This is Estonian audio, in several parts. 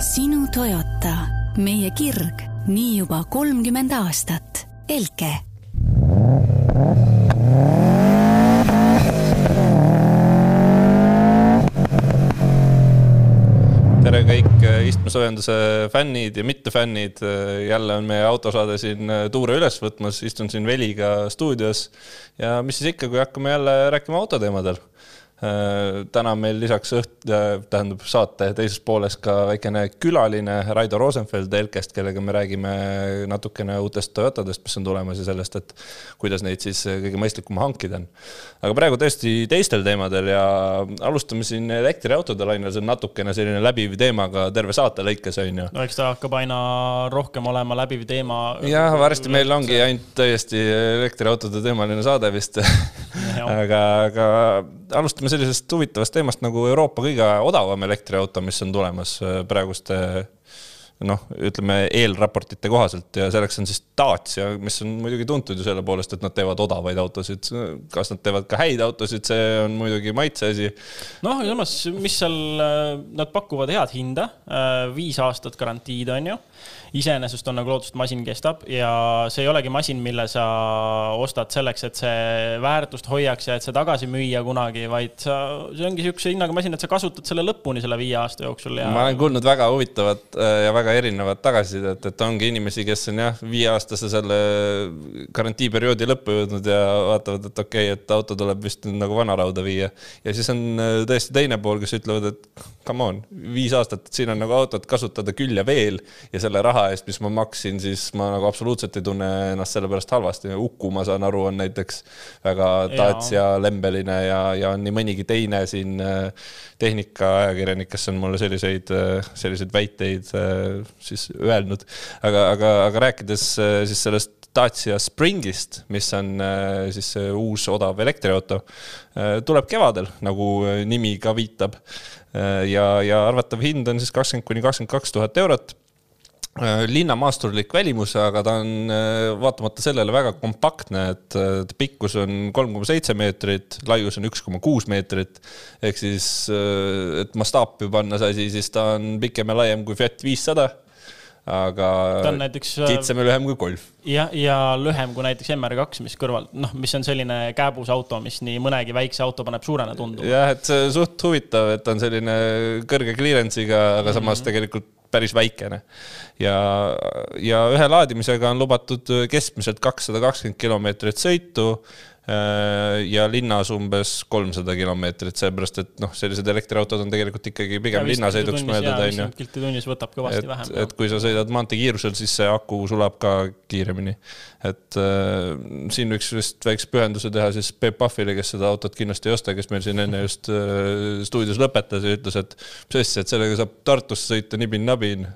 sinu Toyota, meie kirg, nii juba kolmkümmend aastat. Elke. Tere kõik äh, istmesoojenduse fännid ja mittefännid. jälle on meie autosaade siin äh, tuure üles võtmas, istun siin Veliga stuudios. Ja mis siis ikka, kui hakkame jälle rääkima autoteemadel? Äh, täna on meil lisaks õht-, äh, tähendab saate teises pooles ka väikene külaline Raido Rosenfeld Elkest, kellega me räägime natukene uutest Toyotadest, mis on tulemas ja sellest, et kuidas neid siis kõige mõistlikum hankida on. aga praegu tõesti teistel teemadel ja alustame siin elektriautode lainel, see on natukene selline läbiv teema ka terve saate lõikes, on ju. no eks ta hakkab aina rohkem olema läbiv teema. jah, varsti meil ongi ainult täiesti elektriautode teemaline saade vist aga, aga alustame sellisest huvitavast teemast nagu Euroopa kõige odavam elektriauto, mis on tulemas äh, praeguste noh, ütleme eelraportite kohaselt ja selleks on siis Dacia, mis on muidugi tuntud ju selle poolest, et nad teevad odavaid autosid. kas nad teevad ka häid autosid, see on muidugi maitse asi. noh, ja samas, mis seal, nad pakuvad head hinda, äh, viis aastat garantiid on ju iseenesest on nagu loodust, masin kestab ja see ei olegi masin, mille sa ostad selleks, et see väärtust hoiaks ja et see tagasi müüa kunagi, vaid sa, see ongi niisuguse hinnaga masin, et sa kasutad selle lõpuni selle viie aasta jooksul ja. ma olen kuulnud väga huvitavat äh, ja väga erinevat tagasisidet, et ongi inimesi, kes on jah, viieaastase selle garantiiperioodi lõppu jõudnud ja vaatavad, et okei okay,, et auto tuleb vist nagu vanarauda viia. ja siis on äh, tõesti teine pool, kes ütlevad, et come on, viis aastat, et siin on nagu autot kasutada küll ja veel ja selle raha eest, mis ma maksin, siis ma nagu absoluutselt ei tunne ennast selle pärast halvasti. Uku, ma saan aru, on näiteks väga Dacia lembeline ja, ja on nii mõnigi teine siin äh, tehnikaajakirjanik, kes on mulle selliseid, äh, selliseid väiteid siis öelnud. aga, aga, aga rääkides siis sellest Dacia Springist, mis on siis uus odav elektriauto, tuleb kevadel, nagu nimi ka viitab. ja, ja arvatav hind on siis kakskümmend kuni kakskümmend kaks tuhat eurot Äh, linnamaasturlik välimus, aga ta on äh, vaatamata sellele väga kompaktne, et äh, pikkus on kolm koma seitse meetrit, laius on üks koma kuus meetrit. ehk siis, et mastaapi panna see asi, siis ta on pikem ja laiem kui Fiat viissada aga ta on näiteks kitsam ja lühem kui Golf. ja, ja lühem kui näiteks MR2, mis kõrval, noh, mis on selline kääbus auto, mis nii mõnegi väikse auto paneb suurena tunduma. jah, et see suht huvitav, et on selline kõrge clearance'iga, aga mm -hmm. samas tegelikult päris väikene. ja, ja ühe laadimisega on lubatud keskmiselt kakssada kakskümmend kilomeetrit sõitu ja linnas umbes kolmsada kilomeetrit, seepärast et noh, sellised elektriautod on tegelikult ikkagi pigem linnasõiduks mõeldud, on ju. kilti tunnis võtab kõvasti et, vähem. et kui sa sõidad maanteekiirusel, siis see aku sulab ka kiiremini. et äh, siin võiks vist väikse pühenduse teha siis Peep Pahvile, kes seda autot kindlasti ei osta, kes meil siin enne just äh, stuudios lõpetas ja ütles, et mis asja, et sellega saab Tartusse sõita nibin-nabin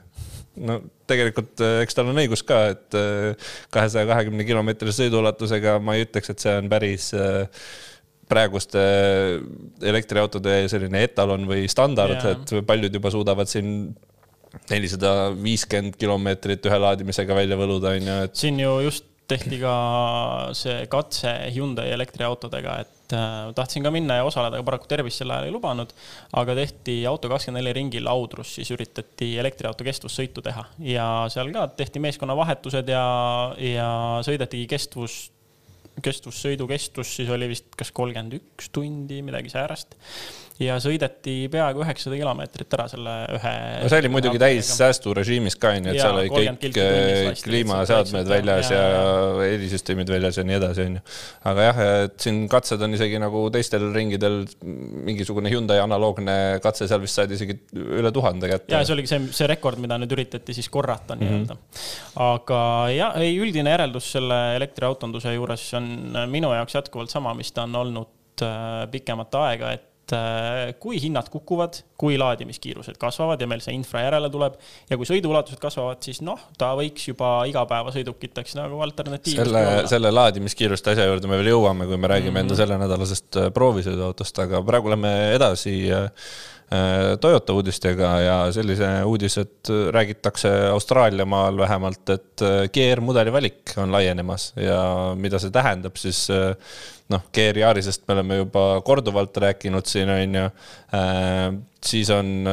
no tegelikult äh, eks tal on õigus ka, et äh, kahesaja kahekümne kilomeetrise sõiduulatusega ma ei ütleks, et see on päris äh, praeguste elektriautode selline etalon või standard, et paljud juba suudavad siin nelisada viiskümmend kilomeetrit ühe laadimisega välja võluda, on ju, et. siin ju just tehti ka see katse Hyundai elektriautodega, et äh, tahtsin ka minna ja osaleda, aga paraku tervis sel ajal ei lubanud. aga tehti Auto24 ringil Audrus, siis üritati elektriauto kestvussõitu teha ja seal ka tehti meeskonnavahetused ja, ja sõidetigi kestvus, kestvussõidu kestus siis oli vist kas kolmkümmend üks tundi, midagi säärast ja sõideti peaaegu üheksasada kilomeetrit ära selle ühe. no see oli muidugi täis säästurežiimis ka onju, et seal oli kõik kliimaseadmed väljas ja, ja helisüsteemid väljas ja nii edasi onju. aga jah, et siin katsed on isegi nagu teistel ringidel mingisugune Hyundai analoogne katse, seal vist said isegi üle tuhande kätte. ja see oligi see, see rekord, mida nüüd üritati siis korrata nii-öelda mm -hmm.. aga jah, ei üldine järeldus selle elektriautonduse juures on minu jaoks jätkuvalt sama, mis ta on olnud äh, pikemat aega, et et äh, kui hinnad kukuvad, kui laadimiskiirused kasvavad ja meil see infra järele tuleb ja kui sõiduulatused kasvavad, siis noh, ta võiks juba igapäevasõidukiteks nagu alternatiiv. selle, selle laadimiskiiruste asja juurde me veel jõuame, kui me räägime mm -hmm. enda sellenädalasest äh, proovisõiduautost, aga praegu lähme edasi äh, Toyota uudistega ja sellise uudise, et räägitakse Austraalia maal vähemalt, et GR-mudeli valik on laienemas ja mida see tähendab, siis noh, Gear Yarisest me oleme juba korduvalt rääkinud siin, on ju. siis on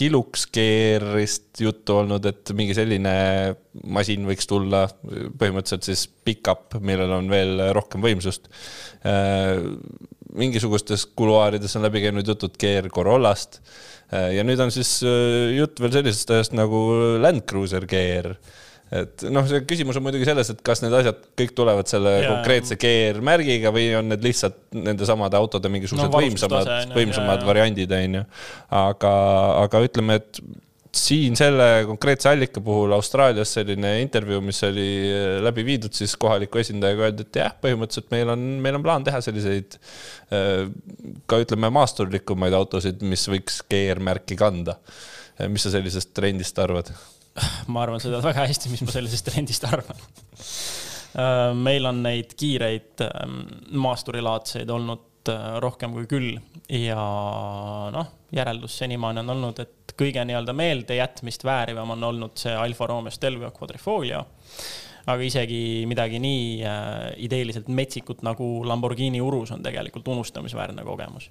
Hilux Gearist juttu olnud, et mingi selline masin võiks tulla, põhimõtteliselt siis pickup, millel on veel rohkem võimsust mingisugustes kuluaarides on läbi käinud jutud Gear Corollast. Äh, ja nüüd on siis äh, jutt veel sellisest asjast nagu Land Cruiser Gear et noh, see küsimus on muidugi selles, et kas need asjad kõik tulevad selle ja, konkreetse GR märgiga või on need lihtsalt nendesamade autode mingisugused no, võimsamad, võimsamad ja, variandid, on ju. aga, aga ütleme, et siin selle konkreetse allika puhul Austraalias selline intervjuu, mis oli äh, läbi viidud, siis kohaliku esindajaga öeldi, et jah, põhimõtteliselt meil on, meil on plaan teha selliseid äh, ka ütleme, maasturlikumaid autosid, mis võiks GR-märki kanda. Äh, mis sa sellisest trendist arvad? ma arvan, sa tead väga hästi, mis ma sellisest trendist arvan. meil on neid kiireid ähm, maasturilaadseid olnud rohkem kui küll ja noh, järeldus senimaani on olnud, et kõige nii-öelda meeldejätmist väärivam on olnud see Alfa Romeo Stelvio Quadrifoglio. aga isegi midagi nii äh, ideeliselt metsikut nagu Lamborghini Urus on tegelikult unustamisväärne kogemus.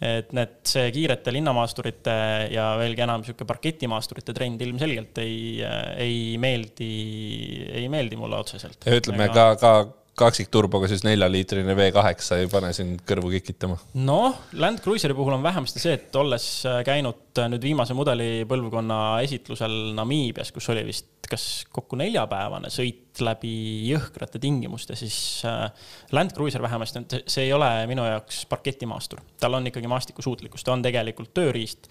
et need, see kiirete linnamaasturite ja veelgi enam sihuke parketimaasturite trend ilmselgelt ei, äh, ei meeldi, ei meeldi mulle otseselt. ütleme Ega... ka, ka kaksikturboga siis neljaliitrine V8 ei pane sind kõrvu kikitama? noh, Land Cruiseri puhul on vähemasti see, et olles äh, käinud äh, nüüd viimase mudeli põlvkonna esitlusel Namiibias, kus oli vist kas kokku neljapäevane sõit läbi jõhkrate tingimuste, siis äh, Land Cruiser vähemasti, see ei ole minu jaoks parketimaastur, tal on ikkagi maastikusuutlikkus, ta on tegelikult tööriist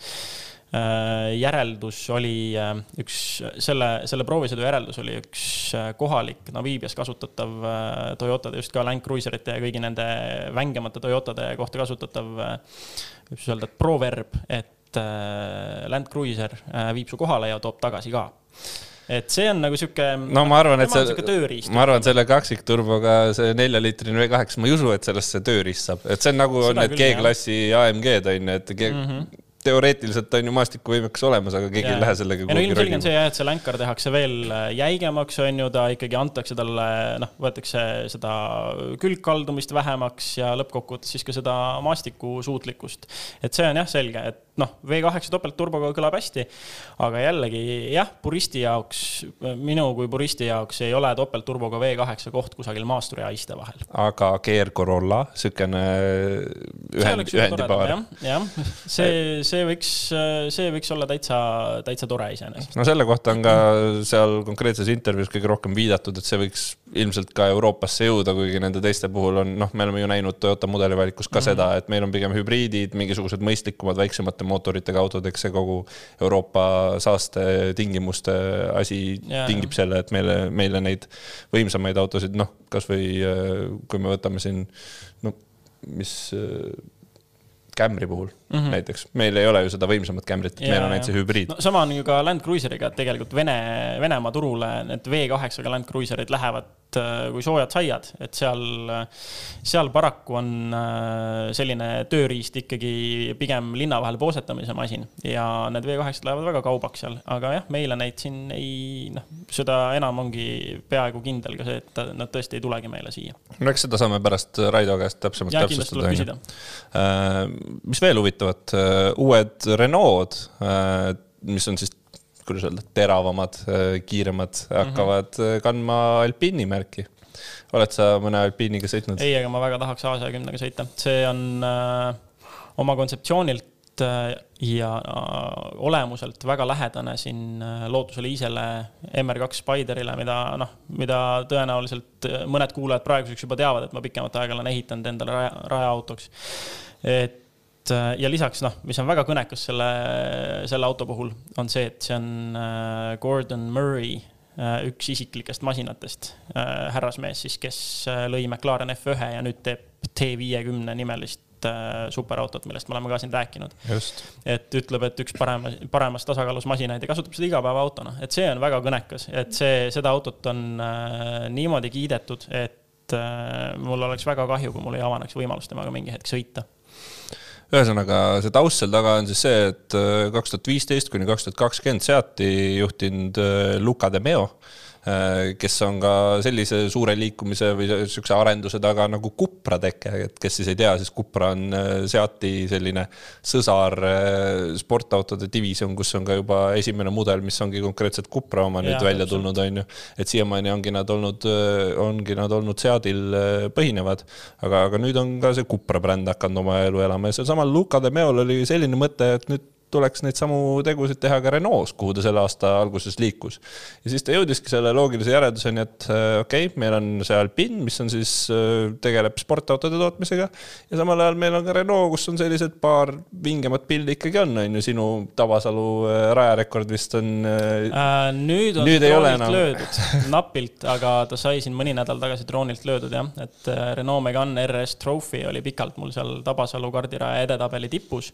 järeldus oli äh, üks, selle, selle proovisõidu järeldus oli üks äh, kohalik Namiibias kasutatav Toyotade, just ka Land Cruiserite ja kõigi nende vängemate Toyotade kohta kasutatav, võib siis öelda, et proverb, et Land Cruiser viib su kohale ja toob tagasi ka. Et see on nagu sihuke. no ma arvan, et see, ma arvan, selle kaksikturboga see neljaliitrine V8, ma ei usu, et sellest see tööriist saab, et see on nagu Seda on need G-klassi AMG-d on ju, et G mm -hmm teoreetiliselt on ju maastikuvõimekus olemas, aga keegi ja. ei lähe sellega no ilmselge on see jah, et see länkar tehakse veel äh, jäigemaks, on ju, ta ikkagi antakse talle, noh, võetakse seda külgkaldumist vähemaks ja lõppkokkuvõttes siis ka seda maastikusuutlikkust. et see on jah, selge, et noh, V8 topeltturboga kõlab hästi, aga jällegi jah, puristi jaoks, minu kui puristi jaoks ei ole topeltturboga V8 koht kusagil maasturi ja iste vahel. aga Gear Corolla, niisugune ühend, ühendipaar. jah, see, see võiks, see võiks olla täitsa, täitsa tore iseenesest. no selle kohta on ka seal konkreetses intervjuus kõige rohkem viidatud, et see võiks ilmselt ka Euroopasse jõuda, kuigi nende teiste puhul on, noh, me oleme ju näinud Toyota mudelivalikus ka mm -hmm. seda, et meil on pigem hübriidid, mingisugused mõistlikumad, väiksemate mootoritega autod, eks see kogu Euroopa saastetingimuste asi ja, tingib ja. selle, et meile, meile neid võimsamaid autosid, noh, kasvõi äh, kui me võtame siin, no mis äh, Camry puhul mm -hmm. näiteks, meil ei ole ju seda võimsamat Camryt, et ja, meil on ainult see hübriid no,. sama on ju ka Land Cruiseriga, et tegelikult Vene, Venemaa turule need V8-ga Land Cruiserid lähevad Äh, kui soojad saiad, et seal, seal paraku on äh, selline tööriist ikkagi pigem linna vahel poosetamise masin ja need V8-d lähevad väga kaubaks seal, aga jah, meile neid siin ei, noh, seda enam ongi peaaegu kindel ka see, et nad tõesti ei tulegi meile siia. no eks seda saame pärast Raido käest täpsemalt täpsustada. Äh, mis veel huvitavat, uued Renault, mis on siis kuidas öelda, teravamad, äh, kiiremad mm -hmm. hakkavad äh, kandma Alpini märki. oled sa mõne Alpiniga sõitnud? ei, aga ma väga tahaks Aasia kümnega sõita, see on äh, oma kontseptsioonilt äh, ja äh, olemuselt väga lähedane siin äh, Lootuse Liisele MR2 Spiderile, mida noh, mida tõenäoliselt mõned kuulajad praeguseks juba teavad, et ma pikemat aega olen ehitanud endale raja, rajaautoks. et ja lisaks noh, mis on väga kõnekas selle, selle auto puhul, on see, et see on äh, Gordon Murray äh, üks isiklikest masinatest, härrasmees siis, kes lõi McLaren F1 ja nüüd teeb T50 nimelist superautot, millest me oleme ka siin rääkinud. et ütleb, et üks parema, paremas tasakaalus masinaid ja kasutab seda igapäevaautona, et see on väga kõnekas, et see, seda autot on äh, niimoodi kiidetud, et äh, mul oleks väga kahju, kui mul ei avaneks võimalus temaga mingi hetk sõita ühesõnaga, see taust seal taga on siis see, et äh, kaks tuhat viisteist kuni kaks tuhat kakskümmend seati juhtinud äh, Luca de Meo Äh, kes on ka sellise suure liikumise või niisuguse arenduse taga nagu Cupra teke, et kes siis ei tea, siis Cupra on äh, Seati selline sõsar äh, sportautode divisjon, kus on ka juba esimene mudel, mis ongi konkreetselt Cupra oma nüüd ja, välja tulnud, on ju. et siiamaani ongi nad olnud, ongi nad olnud Seatil põhinevad, aga, aga nüüd on ka see Cupra bränd hakanud oma elu elama. Ja sealsamal Luca de Meol oli selline mõte, et nüüd tuleks neid samu tegusid teha ka Renault's, kuhu ta selle aasta alguses liikus. ja siis ta jõudiski selle loogilise järelduseni, et äh, okei okay,, meil on see Alpine, mis on siis, äh, tegeleb sportautode tootmisega ja samal ajal meil on ka Renault, kus on sellised paar vingemat pildi ikkagi on, on ju, sinu Tabasalu äh, rajarekord vist on äh,. nüüd on nüüd droonilt löödud, napilt, aga ta sai siin mõni nädal tagasi droonilt löödud jah, et Renault Megane RS Trophy oli pikalt mul seal Tabasalu kardiraja edetabeli tipus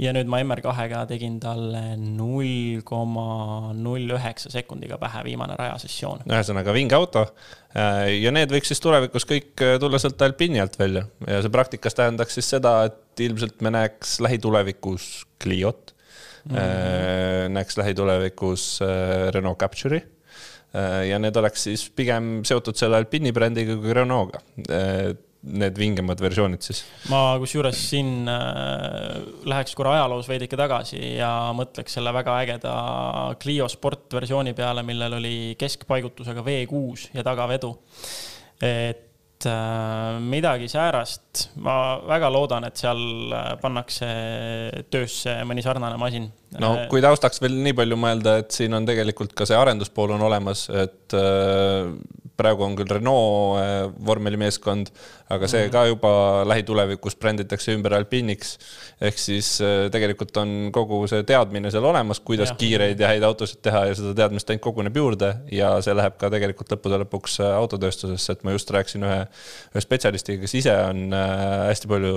ja nüüd ma MR2-ga tegin talle null koma null üheksa sekundiga pähe viimane rajasessioon. ühesõnaga vinge auto. Äh, ja need võiks siis tulevikus kõik äh, tulla sealt Alpini alt välja. Ja see praktikas tähendaks siis seda, et ilmselt me näeks lähitulevikus Cliot. Mm, -hmm. näeks lähitulevikus Renault Capture'i ja need oleks siis pigem seotud selle Alpini brändiga kui Renault'ga need vingemad versioonid siis? ma kusjuures siin äh, läheks korra ajaloos veidike tagasi ja mõtleks selle väga ägeda Clio Sport versiooni peale, millel oli keskpaigutusega V6 ja tagavedu. et äh, midagi säärast, ma väga loodan, et seal äh, pannakse töösse mõni sarnane masin. no kui taustaks veel nii palju mõelda, et siin on tegelikult ka see arenduspool on olemas, et äh, praegu on küll Renault äh, vormelimeeskond, aga see ka juba lähitulevikus bränditakse ümber Alpiniks. ehk siis äh, tegelikult on kogu see teadmine seal olemas, kuidas ja. kiireid ja häid autosid teha ja seda teadmist ainult koguneb juurde ja see läheb ka tegelikult lõppude lõpuks äh, autotööstusesse, et ma just rääkisin ühe, ühe spetsialistiga, kes ise on hästi palju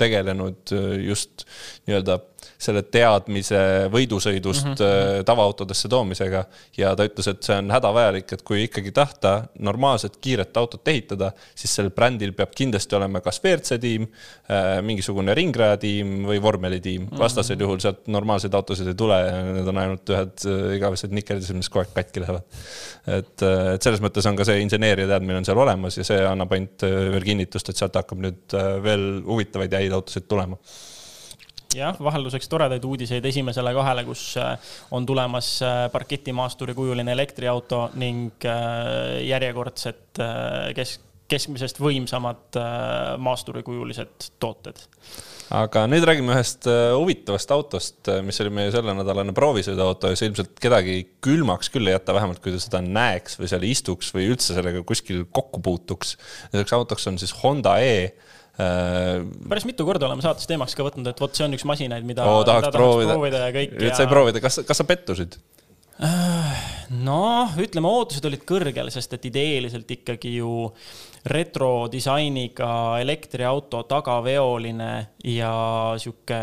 tegelenud just nii-öelda selle teadmise võidusõidust mm -hmm. tavaautodesse toomisega ja ta ütles, et see on hädavajalik, et kui ikkagi tahta normaalset kiiret autot ehitada, siis sellel brändil peab kindlasti olema kas WRC tiim, äh, mingisugune ringrajatiim või vormelitiim mm. -hmm. vastasel juhul sealt normaalseid autosid ei tule ja need on ainult ühed äh, igavesed nikkeldised, mis kogu aeg katki lähevad. et, et selles mõttes on ka see inseneeria teadmine on seal olemas ja see annab ainult veel kinnitust, et sealt hakkab nüüd veel huvitavaid ja häid autosid tulema jah, vahelduseks toredaid uudiseid esimesele kahele, kus äh, on tulemas äh, parketimaasturi kujuline elektriauto ning äh, järjekordsed kesk, keskmisest võimsamad maasturikujulised tooted. aga nüüd räägime ühest huvitavast autost, mis oli meie sellenädalane proovisõiduauto ja see ilmselt kedagi külmaks küll ei jäta, vähemalt kui ta seda näeks või seal istuks või üldse sellega kuskil kokku puutuks. selleks autoks on siis Honda E päris mitu korda oleme saates teemaks ka võtnud, et vot see on üks masinaid, mida oh, tahaks mida proovida. proovida ja kõik. nüüd ja... sai proovida, kas, kas sa pettusid? Noh, ütleme, ootused olid kõrgel, sest et ideeliselt ikkagi ju retrodisainiga elektriauto tagaveoline ja sihuke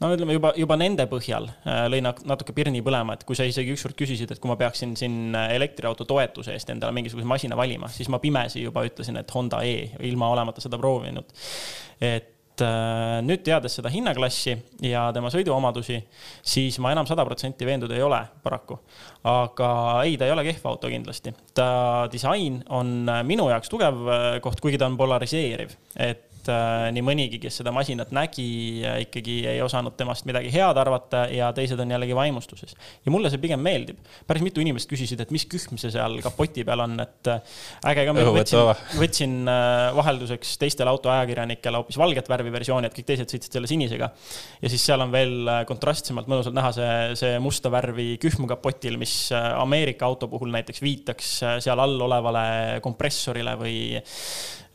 no ütleme juba, juba nende põhjal äh, lõi natuke pirni põlema, et kui sa isegi ükskord küsisid, et kui ma peaksin siin äh, elektriauto toetuse eest endale mingisuguse masina valima, siis ma pimesi juba ütlesin, et Honda E, ilma olemata seda proovinud. et äh, nüüd teades seda hinnaklassi ja tema sõiduomadusi, siis ma enam sada protsenti veendunud ei ole paraku. aga ei, ta ei ole kehv auto kindlasti. ta disain on minu jaoks tugev koht, kuigi ta on polariseeriv, et et äh, nii mõnigi, kes seda masinat nägi, ikkagi ei osanud temast midagi head arvata ja teised on jällegi vaimustuses. ja mulle see pigem meeldib. päris mitu inimest küsisid, et mis kühm see seal kapoti peal on, et äh, äge ka, võtsin, võtsin äh, vahelduseks teistele autoajakirjanikele hoopis valget värvi versiooni, et kõik teised sõitsid selle sinisega. ja siis seal on veel kontrastsemalt mõnusalt näha see, see musta värvi kühm kapotil, mis Ameerika auto puhul näiteks viitaks seal all olevale kompressorile või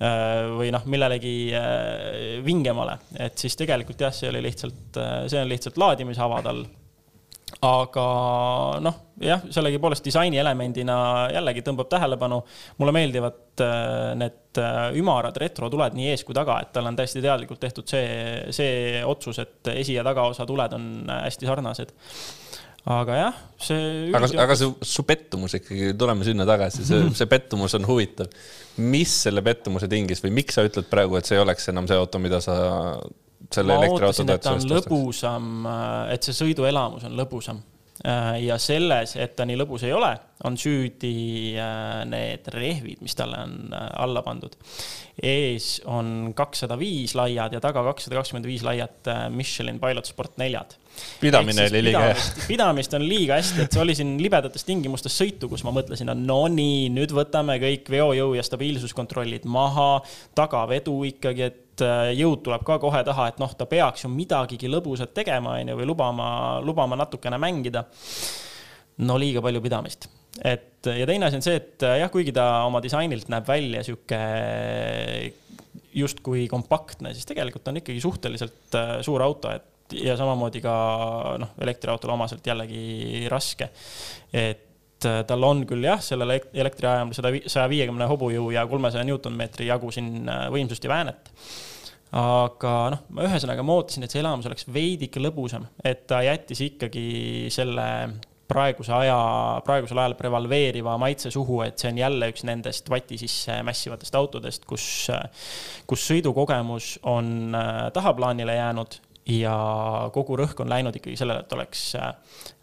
Äh, või noh, millelegi äh, vingemale, et siis tegelikult jah, see oli lihtsalt, äh, see on lihtsalt laadimisava tal. Aga noh, jah, sellegipoolest disaini elemendina jällegi tõmbab tähelepanu. mulle meeldivad need ümarad retrotuled nii ees kui taga, et tal on täiesti teadlikult tehtud see, see otsus, et esi- ja tagaosa tuled on hästi sarnased aga jah, see. aga, aga su, su pettumus ikkagi, tuleme sinna tagasi, see, see pettumus on huvitav. mis selle pettumuse tingis või miks sa ütled praegu, et see ei oleks enam see auto, mida sa selle elektriauto toetuse eest ostaks? lõbusam, et see sõiduelamus on lõbusam ja selles, et ta nii lõbus ei ole, on süüdi need rehvid, mis talle on alla pandud. ees on kakssada viis laiad ja taga kakssada kakskümmend viis laiat Michelin Pilot Sport neljad pidamine oli liiga hea. pidamist on liiga hästi, et see oli siin libedates tingimustes sõitu, kus ma mõtlesin, no nii, nüüd võtame kõik veojõu ja stabiilsuskontrollid maha, tagavedu ikkagi, et äh, jõud tuleb ka kohe taha, et noh, ta peaks ju midagigi lõbusat tegema, onju, või lubama, lubama natukene mängida. no liiga palju pidamist et ja teine asi on see, et äh, jah, kuigi ta oma disainilt näeb välja sihuke justkui kompaktne, siis tegelikult on ikkagi suhteliselt äh, suur auto, et ja samamoodi ka noh, elektriautole omaselt jällegi raske. et tal on küll jah, sellel elektriajamil seda saja viiekümne hobujõu ja kolmesaja Newtonmeetri jagu siin võimsust ja väänet aga noh, ma ühesõnaga ma ootasin, et see elamus oleks veidike lõbusam, et ta jättis ikkagi selle praeguse aja, praegusel ajal prevaleeriva maitse suhu, et see on jälle üks nendest vati sisse mässivatest autodest, kus, kus sõidukogemus on äh, tahaplaanile jäänud ja kogu rõhk on läinud ikkagi sellele, et oleks äh,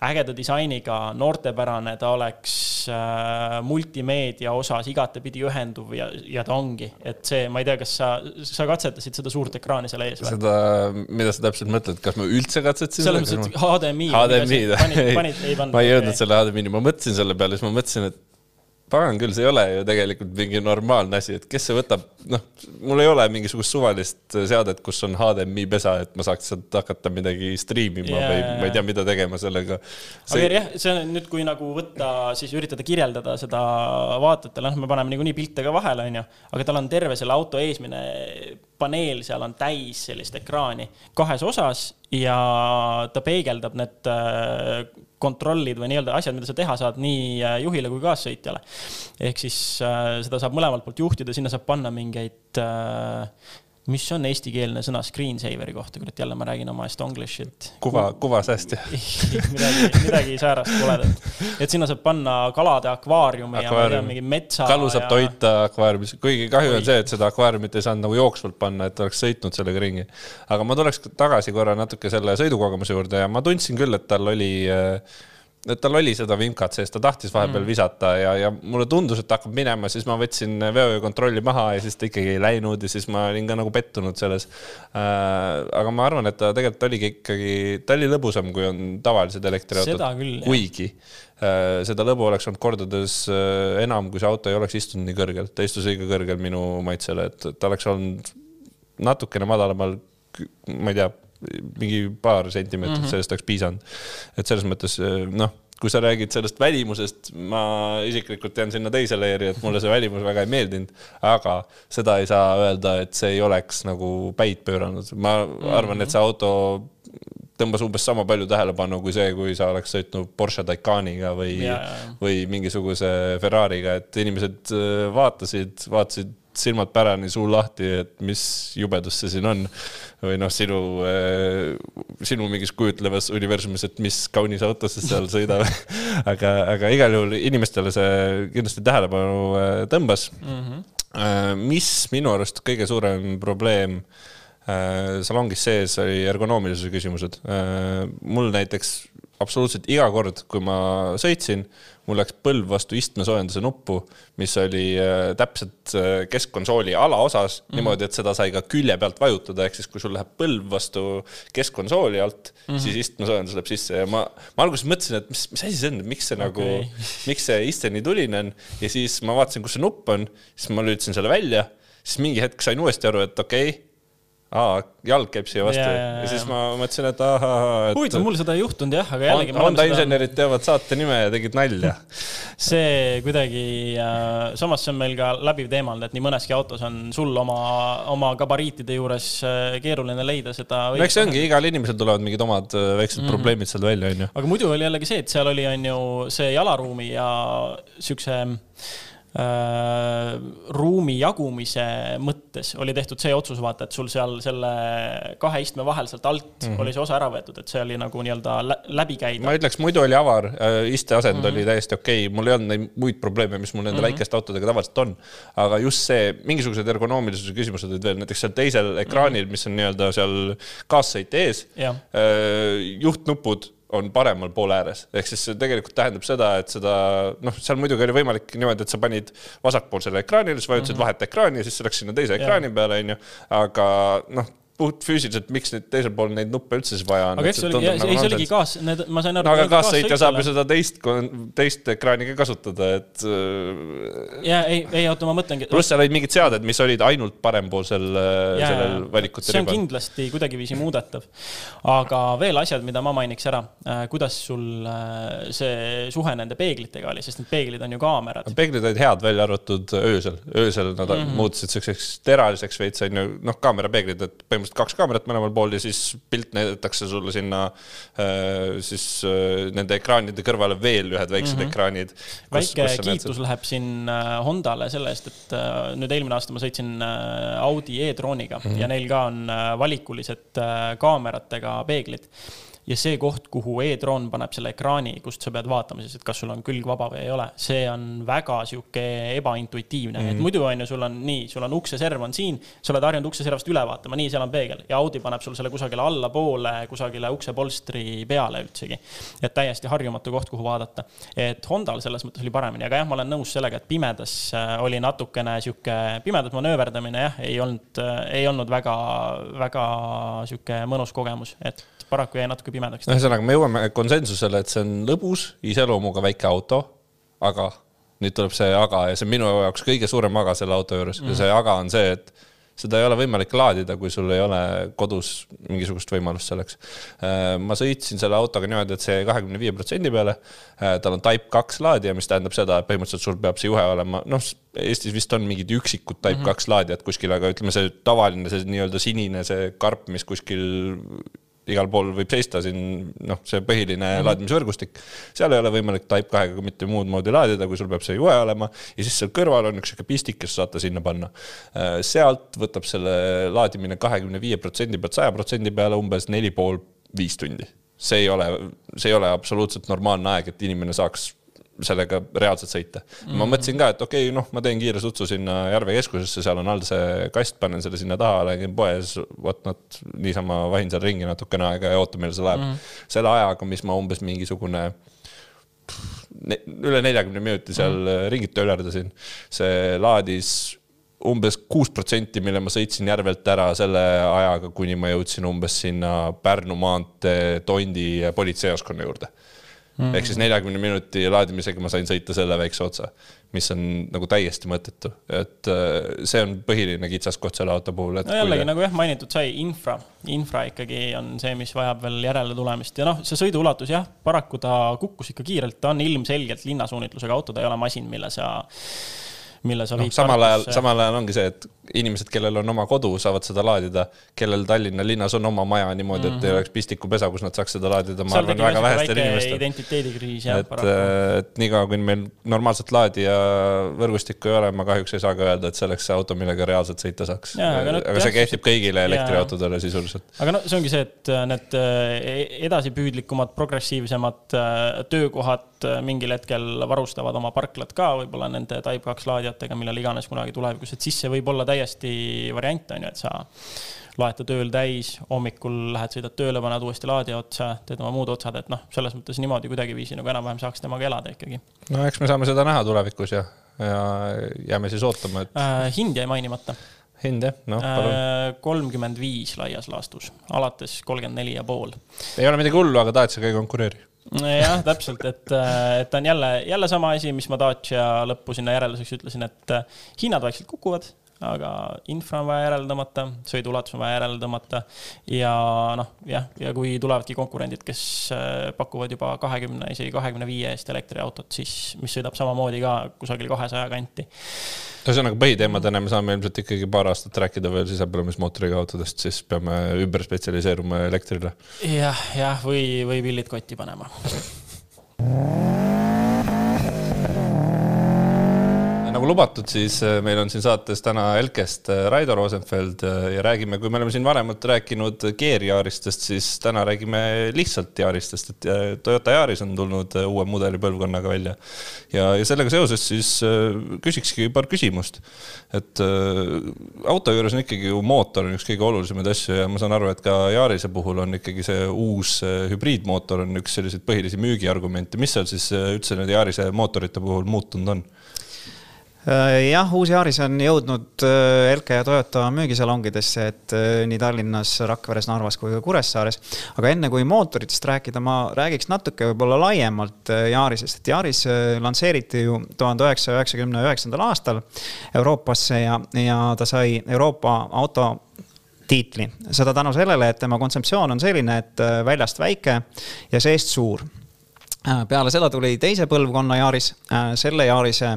ägeda disainiga, noortepärane, ta oleks äh, multimeedia osas igatepidi ühenduv ja, ja ta ongi, et see, ma ei tea, kas sa, sa katsetasid seda suurt ekraani seal ees või? seda, mida sa täpselt mõtled, kas ma üldse katsetasin? selles mõttes, et HDMI. HDMI-d, ma ei jõudnud selle HDMI-ni, ma mõtlesin selle peale, siis ma mõtlesin, et pagan küll, see ei ole ju tegelikult mingi normaalne asi, et kes see võtab, noh, mul ei ole mingisugust suvalist seadet, kus on HDMI pesa, et ma saaks sealt hakata midagi striimima yeah. või ma ei tea, mida tegema sellega. See.... aga jah, see on nüüd, kui nagu võtta, siis üritada kirjeldada seda vaatajatele, noh, me paneme niikuinii pilte ka vahele, onju, aga tal on terve selle auto eesmine paneel, seal on täis sellist ekraani kahes osas ja ta peegeldab need äh, kontrollid või nii-öelda asjad, mida sa teha saad nii äh, juhile kui kaassõitjale. ehk siis äh, seda saab mõlemalt poolt juhtida, sinna saab panna mingeid äh, mis on eestikeelne sõna screensaveri kohta, kurat jälle ma räägin oma estonglish'it. kuva, kuvasäästja midagi, midagi säärast koledat. et sinna saab panna kalade akvaariumi Akvaarium. ja ma ei tea, mingi metsa. kalu saab ja... toita akvaariumis, kuigi kahju on see, et seda akvaariumit ei saanud nagu jooksvalt panna, et oleks sõitnud sellega ringi. aga ma tuleks tagasi korra natuke selle sõidukogemuse juurde ja ma tundsin küll, et tal oli äh, et tal oli seda vimkat sees, ta tahtis vahepeal mm. visata ja, ja mulle tundus, et hakkab minema, siis ma võtsin veokontrolli maha ja siis ta ikkagi ei läinud ja siis ma olin ka nagu pettunud selles äh,. aga ma arvan, et ta tegelikult oligi ikkagi, ta oli lõbusam, kui on tavalised elektriautod. kuigi äh, seda lõbu oleks olnud kordades äh, enam, kui see auto ei oleks istunud nii kõrgelt, ta istus õige kõrgel minu maitsele, et ta oleks olnud natukene madalamal, ma ei tea mingi paar sentimeetrit mm -hmm. sellest oleks piisanud. et selles mõttes noh, kui sa räägid sellest välimusest, ma isiklikult jään sinna teise leeri, et mulle see välimus väga ei meeldinud, aga seda ei saa öelda, et see ei oleks nagu päid pööranud, ma arvan, et see auto tõmbas umbes sama palju tähelepanu kui see, kui sa oleks sõitnud Porsche Taycaniga või, või mingisuguse Ferrari'ga, et inimesed äh, vaatasid, vaatasid silmad pärani, suu lahti, et mis jubedus see siin on. Või noh, sinu, eh, sinu mingis kujutlevas universumis, et mis kaunis auto sa seal sõidab aga, aga igal juhul inimestele see kindlasti tähelepanu eh, tõmbas mm. -hmm. mis minu arust kõige suurem probleem salongis sees oli ergonoomilisuse küsimused. mul näiteks absoluutselt iga kord, kui ma sõitsin, mul läks põlv vastu istmesoojenduse nuppu, mis oli äh, täpselt äh, keskkonsooli alaosas mm, -hmm. niimoodi, et seda sai ka külje pealt vajutada, ehk siis kui sul läheb põlv vastu keskkonsooli alt mm, -hmm. siis istmesoojendus läheb sisse ja ma, ma alguses mõtlesin, et mis, mis asi see on, miks see okay. nagu, miks see iste nii tuline on ja siis ma vaatasin, kus see nupp on, siis ma lülitasin selle välja, siis mingi hetk sain uuesti aru, et okei okay, aa, jalg käib siia vastu ja, ja, ja, ja siis ma mõtlesin, et ahah et.... huvitav, mul seda ei juhtunud jah, aga jällegi. Honda seda... insenerid teavad saate nime ja tegid nalja see kuidagi äh,, samas see on meil ka läbiv teema olnud, et nii mõneski autos on sul oma, oma gabariitide juures äh, keeruline leida seda. no eks see ongi, igal inimesel tulevad mingid omad äh, väiksed mm -hmm. probleemid seal välja, onju. aga muidu oli jällegi see, et seal oli, on ju, see jalaruumi ja siukse äh, ruumi jagumise mõttes oli tehtud see otsus, vaata, et sul seal selle kahe istme vahel sealt alt mm -hmm. oli see osa ära võetud, et see oli nagu nii-öelda läbi käida. ma ütleks, muidu oli avar äh,, isteasend mm -hmm. oli täiesti okei okay., mul ei olnud neid muid probleeme, mis mul nende mm -hmm. väikeste autodega tavaliselt on. aga just see, mingisugused ergonoomilisuse küsimused olid veel, näiteks seal teisel ekraanil mm, -hmm. mis on nii-öelda seal kaassõite ees, äh, juhtnupud on paremal poole ääres, ehk siis see tegelikult tähendab seda, et seda noh, seal muidugi oli võimalik niimoodi, et sa panid vasakpoolsele ekraanile, siis vajutasid mm -hmm. vahet ekraani ja siis see läks sinna teise ekraani peale, onju. aga noh puhtfüüsiliselt, miks nüüd teisel pool neid nuppe üldse siis vaja on? aga eks see oligi, nagu ei see oligi kaas, need, ma sain aru aga kaassõitja saab ju seda teist, teist ekraani ka kasutada, et. Äh, ja ei, ei oota, ma mõtlengi. pluss seal olid mingid seaded, mis olid ainult parempoolsel äh, sellel valikute ribal. see on kindlasti kuidagiviisi muudetav. aga veel asjad, mida ma mainiks ära, äh, kuidas sul see suhe nende peeglitega oli, sest need peeglid on ju kaamerad. peeglid olid head, välja arvatud öösel, öösel nad mm -hmm. muutusid siukseks teraliseks veits on ju, noh, kaamerapeeglid, et põhimõtteliselt põhimõtteliselt kaks kaamerat mõlemal pool ja siis pilt näidatakse sulle sinna äh, siis äh, nende ekraanide kõrvale veel ühed väiksed mm -hmm. ekraanid. väike kiitus läheb siin äh, Hondale selle eest, et nüüd eelmine aasta ma sõitsin Audi e-trooniga mm -hmm. ja neil ka on valikulised kaameratega peeglid ja see koht, kuhu e-troon paneb selle ekraani, kust sa pead vaatama siis, et kas sul on külg vaba või ei ole, see on väga sihuke ebaintuitiivne mm, -hmm. et muidu on ju, sul on nii, sul on ukseserv on siin, sa oled harjunud ukseservast üle vaatama, nii, seal on peegel ja Audi paneb sul selle kusagile allapoole, kusagile uksepolstri peale üldsegi. et täiesti harjumatu koht, kuhu vaadata. et Hondal selles mõttes oli paremini, aga jah, ma olen nõus sellega, et pimedas äh, oli natukene sihuke, pimedas manööverdamine jah, ei olnud, äh, ei olnud väga, väga sihuke mõnus kogemus, et paraku jäi natuke pimedaks. ühesõnaga, me jõuame konsensusele, et see on lõbus iseloomuga väike auto, aga nüüd tuleb see aga ja see on minu jaoks kõige suurem aga selle auto juures mm. ja see aga on see, et seda ei ole võimalik laadida, kui sul ei ole kodus mingisugust võimalust selleks. Äh, ma sõitsin selle autoga niimoodi, et see kahekümne viie protsendi peale, äh, tal on Type kaks laadija, mis tähendab seda, et põhimõtteliselt sul peab see juhe olema, noh, Eestis vist on mingid üksikud Type mhm. kaks mm -hmm. laadijad kuskil, aga ütleme, see tavaline, see nii-öelda sinine, see karp, mis kuskil igal pool võib seista siin noh, see põhiline mm -hmm. laadimisvõrgustik. seal ei ole võimalik Type kahega mitte muud moodi laadida, kui sul peab see juhe olema ja siis seal kõrval on üks sihuke pistik, kes saate sinna panna. Äh, sealt võtab selle laadimine kahekümne viie protsendi pealt saja protsendi peale umbes neli pool, viis tundi see ei ole, see ei ole absoluutselt normaalne aeg, et inimene saaks sellega reaalselt sõita mm. -hmm. ma mõtlesin ka, et okei okay,, noh, ma teen kiire sutsu sinna Järve keskusesse, seal on all see kast, panen selle sinna taha, käin poes, whatnot, niisama vahin seal ringi natukene aega ja ootan, millal see läheb mm. -hmm. selle ajaga, mis ma umbes mingisugune ne, üle neljakümne minuti seal mm -hmm. ringid töölärdasin, see laadis umbes kuus protsenti, mille ma sõitsin Järvelt ära selle ajaga, kuni ma jõudsin umbes sinna Pärnu maantee Tondi politseijaoskonna juurde mm.. ehk siis neljakümne minuti laadimisega ma sain sõita selle väikse otsa, mis on nagu täiesti mõttetu, et äh, see on põhiline kitsaskoht selle auto puhul. no jällegi kui... nagu jah, mainitud sai, infra, infra ikkagi on see, mis vajab veel järele tulemist. Ja noh, see sõiduulatus jah, paraku ta kukkus ikka kiirelt, ta on ilmselgelt linnasuunitlusega auto, ta ei ole masin, mille sa mille sa no, viid samal ajal, samal ajal ongi see, et inimesed, kellel on oma kodu, saavad seda laadida, kellel Tallinna linnas on oma maja niimoodi mm, -hmm. et ei mhm. oleks pistikupesa, kus nad saaks seda laadida, ma arvan, väga vähestel inimestel. identiteedikriis jah, paraku. et niikaua, kuni meil normaalset laadija võrgustikku ei ole, ma kahjuks ei saa ka öelda, et see oleks see auto, millega reaalselt sõita saaks. aga, no, aga see kehtib kõigile elektriautodele sisuliselt. aga no see ongi see, et äh, need äh, edasipüüdlikumad, progressiivsemad äh, töökohad mingil hetkel varustavad oma parklad ka võib-olla nende Type kaks laadijatega, millal iganes kunagi tulevikus, et siis see võib olla täiesti variant, on ju, et sa laeta tööl täis, hommikul lähed, sõidad tööle, paned uuesti laadija otsa, teed oma muud otsad, et noh, selles mõttes niimoodi kuidagiviisi nagu enam-vähem saaks temaga elada ikkagi. no eks me saame seda näha tulevikus ja, ja jääme siis ootama, et äh,. hind jäi mainimata. hind jah, noh palun. Äh, kolmkümmend viis laias laastus, alates kolmkümmend neli ja pool. ei ole midagi hullu, aga Dacia ka ei konkureeri jah, täpselt, et, äh, et on jälle, jälle sama asi, mis ma Dacia lõppu sinna järelduseks ütlesin, et äh, hinnad vaikselt kukuvad, aga infra on vaja järele tõmmata, sõiduulatus on vaja järele tõmmata. ja noh, jah, ja kui tulevadki konkurendid, kes äh, pakuvad juba kahekümne, isegi kahekümne viie eest elektriautot, siis, mis sõidab samamoodi ka kusagil kahesaja kanti. ühesõnaga põhiteemadena me saame ilmselt ikkagi paar aastat rääkida veel sisepõlemismootoriga autodest, siis peame ümber spetsialiseeruma elektrile ja,. jah, jah, või, või pillid kotti panema nagu lubatud, siis äh, meil on siin saates täna Elkest äh, Raido Rosenfeld ja räägime, kui me oleme siin varemalt rääkinud Gear-Yaaristest, siis täna räägime lihtsalt Yaaristest, et Toyota Yaris on tulnud uue mudelipõlvkonnaga välja. ja, ja sellega seoses siis küsikski paar küsimust. et auto juures on ikkagi ju mootor on üks kõige olulisemaid asju ja ma saan aru, et ka Yarise puhul on ikkagi see uus hübriidmootor on üks selliseid põhilisi müügiargumente, mis seal siis üldse nende Yarise mootorite puhul muutunud on? Äh, jah, uus Yaris on jõudnud äh, Elke ja Toyota müügisalongidesse, et äh, nii Tallinnas, Rakveres, Narvas kui ka Kuressaares. aga enne kui mootoritest rääkida, ma räägiks natuke võib-olla laiemalt Yarisest, et Yaris lansseeriti ju tuhande üheksasaja üheksakümne üheksandal aastal Euroopasse ja, ja ta sai Euroopa auto tiitli. seda tänu sellele, et tema kontseptsioon on selline, et väljast väike ja seest suur peale seda tuli teise põlvkonna Yaris. Äh, selle Yarise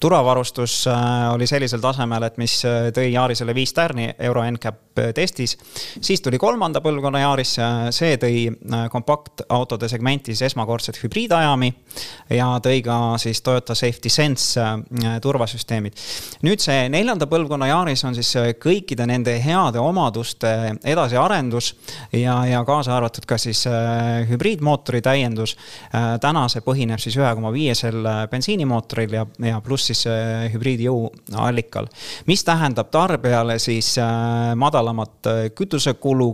turvavarustus äh, oli sellisel tasemel, et mis tõi Yarisele viis tärni Euro NCAP testis. siis tuli kolmanda põlvkonna Yaris, see tõi kompaktautode segmentis esmakordset hübriidajami ja tõi ka siis Toyota Safety Sense turvasüsteemid. nüüd see neljanda põlvkonna Yaris on siis kõikide nende heade omaduste edasiarendus ja, ja kaasa arvatud ka siis hübriidmootori täiendus täna see põhineb siis ühe koma viiesel äh, bensiinimootoril ja, ja pluss siis äh, hübriidjõuallikal. mis tähendab tarbijale siis äh, madalamat kütusekulu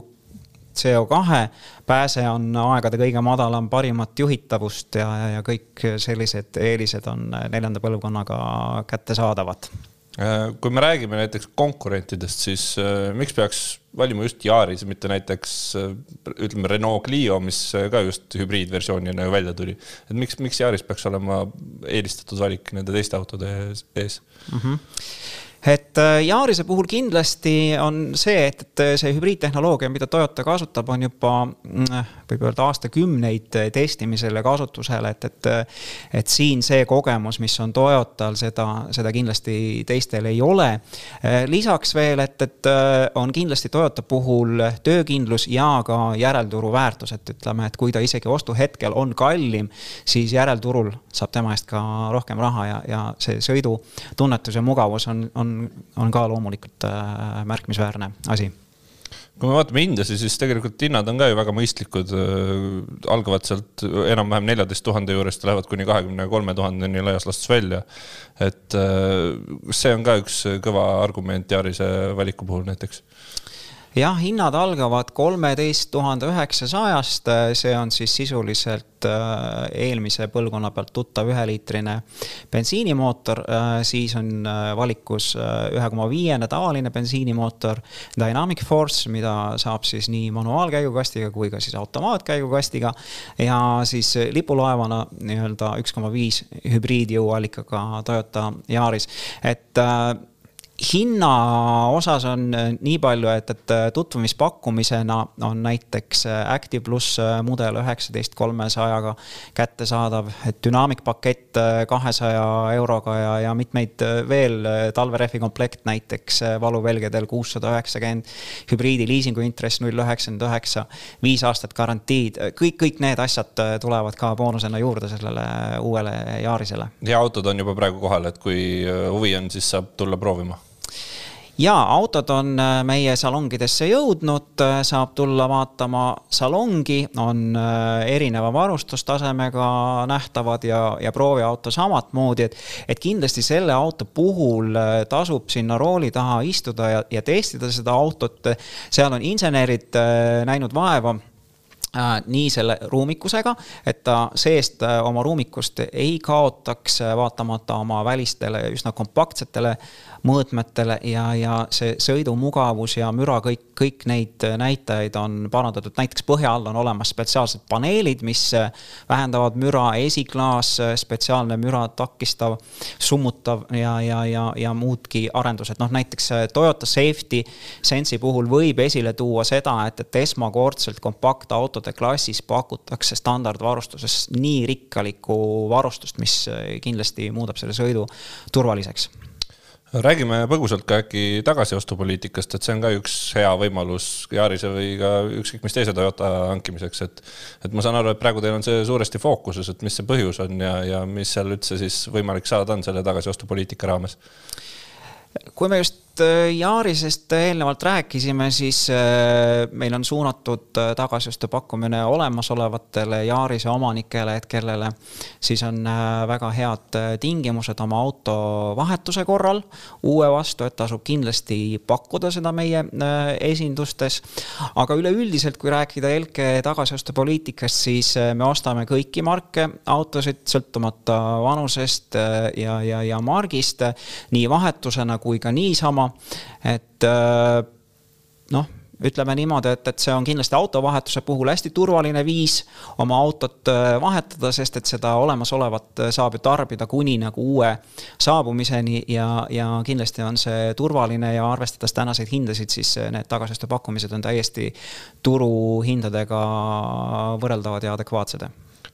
CO2 pääse on aegade kõige madalam, parimat juhitavust ja, ja kõik sellised eelised on neljanda põlvkonnaga kättesaadavad kui me räägime näiteks konkurentidest, siis äh, miks peaks valima just Yaris, mitte näiteks äh, ütleme Renault Clio, mis ka just hübriidversioonina välja tuli. et miks, miks Yaris peaks olema eelistatud valik nende teiste autode ees mm? -hmm et äh, Yarise puhul kindlasti on see, et, et see hübriidtehnoloogia, mida Toyota kasutab, on juba mm, võib öelda aastakümneid testimisel ja kasutusel, et, et. et siin see kogemus, mis on Toyotal, seda, seda kindlasti teistel ei ole. Äh, lisaks veel, et, et on kindlasti Toyota puhul töökindlus ja ka järelturu väärtus, et ütleme, et kui ta isegi ostuhetkel on kallim, siis järelturul saab tema eest ka rohkem raha ja, ja see sõidutunnetus ja mugavus on, on on, ka loomulikult märkimisväärne asi kui me vaatame hindasid, siis tegelikult hinnad on ka ju väga mõistlikud. Äh, algavad sealt enam-vähem neljateist tuhande juurest, lähevad kuni kahekümne kolme tuhandeni laias laastus välja. et äh, see on ka üks kõva argument Yarise valiku puhul näiteks jah, hinnad algavad kolmeteist tuhande üheksasajast, see on siis sisuliselt äh, eelmise põlvkonna pealt tuttav üheliitrine bensiinimootor, äh, siis on äh, valikus ühe koma viiene tavaline bensiinimootor, Dynamic Force, mida saab siis nii manuaalkäigukastiga kui ka siis automaatkäigukastiga. Ja siis lipulaevana nii-öelda üks koma viis hübriidjõuallikaga Toyota Yaris, et hinna osas on äh, nii palju, et, et äh, tutvumispakkumisena on näiteks äh, Active pluss mudel üheksateist kolmesajaga kättesaadav, et Dynamic pakett kahesaja euroga ja, ja mitmeid veel, talverehvi komplekt näiteks valuvälgedel kuussada üheksakümmend, hübriidi liisingu intress null üheksakümmend üheksa, viis aastat garantiid, kõik, kõik need asjad tulevad ka boonusena juurde sellele uuele Yarisele. ja autod on juba praegu kohal, et kui huvi on, siis saab tulla proovima ja autod on äh, meie salongidesse jõudnud, äh, saab tulla vaatama salongi, on äh, erineva varustustasemega nähtavad ja, ja prooviauto samamoodi, et. et kindlasti selle auto puhul tasub sinna rooli taha istuda ja, ja testida seda autot. seal on insenerid näinud vaeva nii selle ruumikusega, et ta seest oma ruumikust ei kaotaks, vaatamata oma välistele üsna kompaktsetele mõõtmetele ja, ja see sõidumugavus ja müra, kõik, kõik neid näitajaid on parandatud. näiteks põhja all on olemas spetsiaalsed paneelid, mis vähendavad müra, esiklaas, spetsiaalne müra takistav, summutav ja, ja, ja, ja muudki arendused. noh, näiteks Toyota Safety Sense'i puhul võib esile tuua seda, et, et esmakordselt kompaktautode klassis pakutakse standardvarustuses nii rikkalikku varustust, mis kindlasti muudab selle sõidu turvaliseks räägime põgusalt ka äkki tagasiostupoliitikast, et see on ka üks hea võimalus Yarise või ka ükskõik mis teise Toyota hankimiseks, et et ma saan aru, et praegu teil on see suuresti fookuses, et mis see põhjus on ja, ja mis seal üldse siis võimalik saada on selle tagasiostupoliitika raames? kui me just äh, Yaarisest eelnevalt rääkisime, siis äh, meil on suunatud äh, tagasiostu pakkumine olemasolevatele Yaarise omanikele, et kellele siis on väga head tingimused oma auto vahetuse korral uue vastu, et tasub kindlasti pakkuda seda meie esindustes. aga üleüldiselt, kui rääkida Elke tagasiostupoliitikast, siis me ostame kõiki marke autosid, sõltumata vanusest ja, ja, ja margist, nii vahetusena kui ka niisama, et äh, noh ütleme niimoodi, et, et see on kindlasti autovahetuse puhul hästi turvaline viis oma autot äh, vahetada, sest et seda olemasolevat äh, saab ju tarbida kuni nagu uue saabumiseni ja, ja kindlasti on see turvaline ja arvestades tänaseid hindasid, siis need tagasiostu pakkumised on täiesti turuhindadega võrreldavad ja adekvaatsed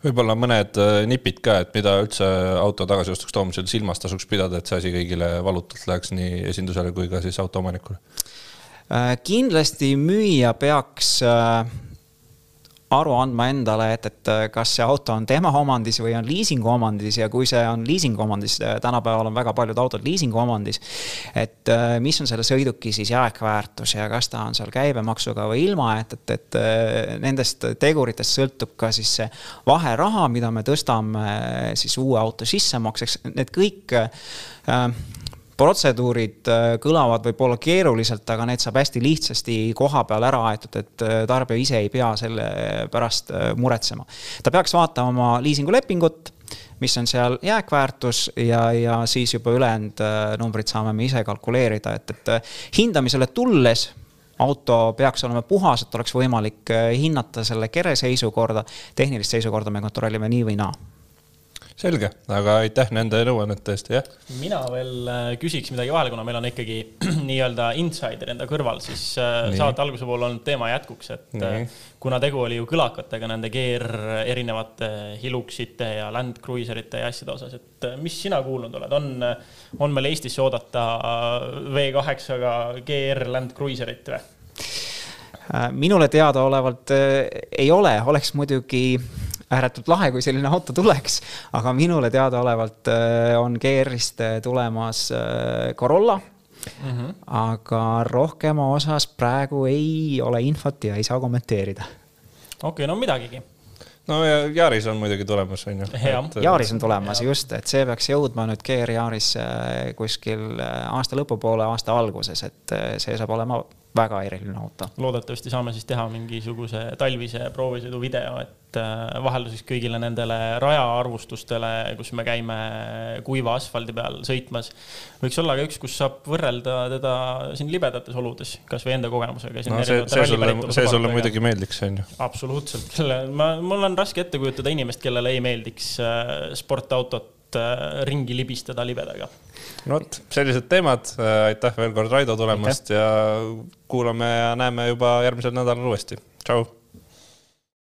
võib-olla mõned äh, nipid ka, et mida üldse auto tagasiostuks toomisel silmas tasuks pidada, et see asi kõigile valutult läheks nii esindusele kui ka siis autoomanikule? Äh, kindlasti müüja peaks äh, aru andma endale, et, et äh, kas see auto on tema omandis või on liisingu omandis ja kui see on liisingu omandis, äh, tänapäeval on väga paljud autod liisingu omandis. et äh, mis on selle sõiduki siis jääkväärtus ja kas ta on seal käibemaksuga või ilma, et, et, et nendest teguritest sõltub ka siis see vaheraha, mida me tõstame siis uue auto sissemakseks, need kõik protseduurid äh, kõlavad võib-olla keeruliselt, aga need saab hästi lihtsasti koha peal ära aetud, et äh, tarbija ise ei pea selle pärast äh, muretsema. ta peaks vaatama oma liisingulepingut, mis on seal jääkväärtus ja, ja siis juba ülejäänud numbrid saame me ise kalkuleerida, et, et hindamisele tulles auto peaks olema puhas, et oleks võimalik hinnata selle kere seisukorda. tehnilist seisukorda me kontrollime nii või naa selge, aga aitäh nende nõuannete eest, jah. mina veel äh, küsiks midagi vahele, kuna meil on ikkagi nii-öelda insider enda kõrval, siis äh, Nii. saate alguse poole olnud teema jätkuks, et Nii. Äh, kuna tegu oli ju kõlakatega nende GR erinevate Hiluxite ja Land Cruiserite ja asjade osas, et mis sina kuulnud oled, on, on meil Eestisse oodata V8-ga GR Land Cruiserit või? minule teadaolevalt ei ole, oleks muidugi ääretult lahe, kui selline auto tuleks. aga minule teadaolevalt äh, on GR-ist äh, tulemas äh, Corolla Mm -hmm. aga rohkema osas praegu ei ole infot ja ei saa kommenteerida. okei okay,, no midagigi no ja Yaris on muidugi tulemas, on ju. Yaris on tulemas, just, et see peaks jõudma nüüd GR Yaris kuskil aasta lõpupoole, aasta alguses, et see saab olema väga eriline auto. loodetavasti saame siis teha mingisuguse talvise proovisõidu video, et äh, vahelduseks kõigile nendele rajaarvustustele, kus me käime kuiva asfaldi peal sõitmas, võiks olla ka üks, kus saab võrrelda teda siin libedates oludes, kasvõi enda kogemusega. no see, see sulle, see sulle muidugi meeldiks, on ju. absoluutselt, ma, mul on raske ette kujutada inimest, kellele ei meeldiks äh, sportautot Äh, ringi libistada libedaga. no vot, sellised teemad, äh, aitäh veel kord, Raido, tulemast aitäh. ja kuulame ja näeme juba järgmisel nädalal uuesti. tšau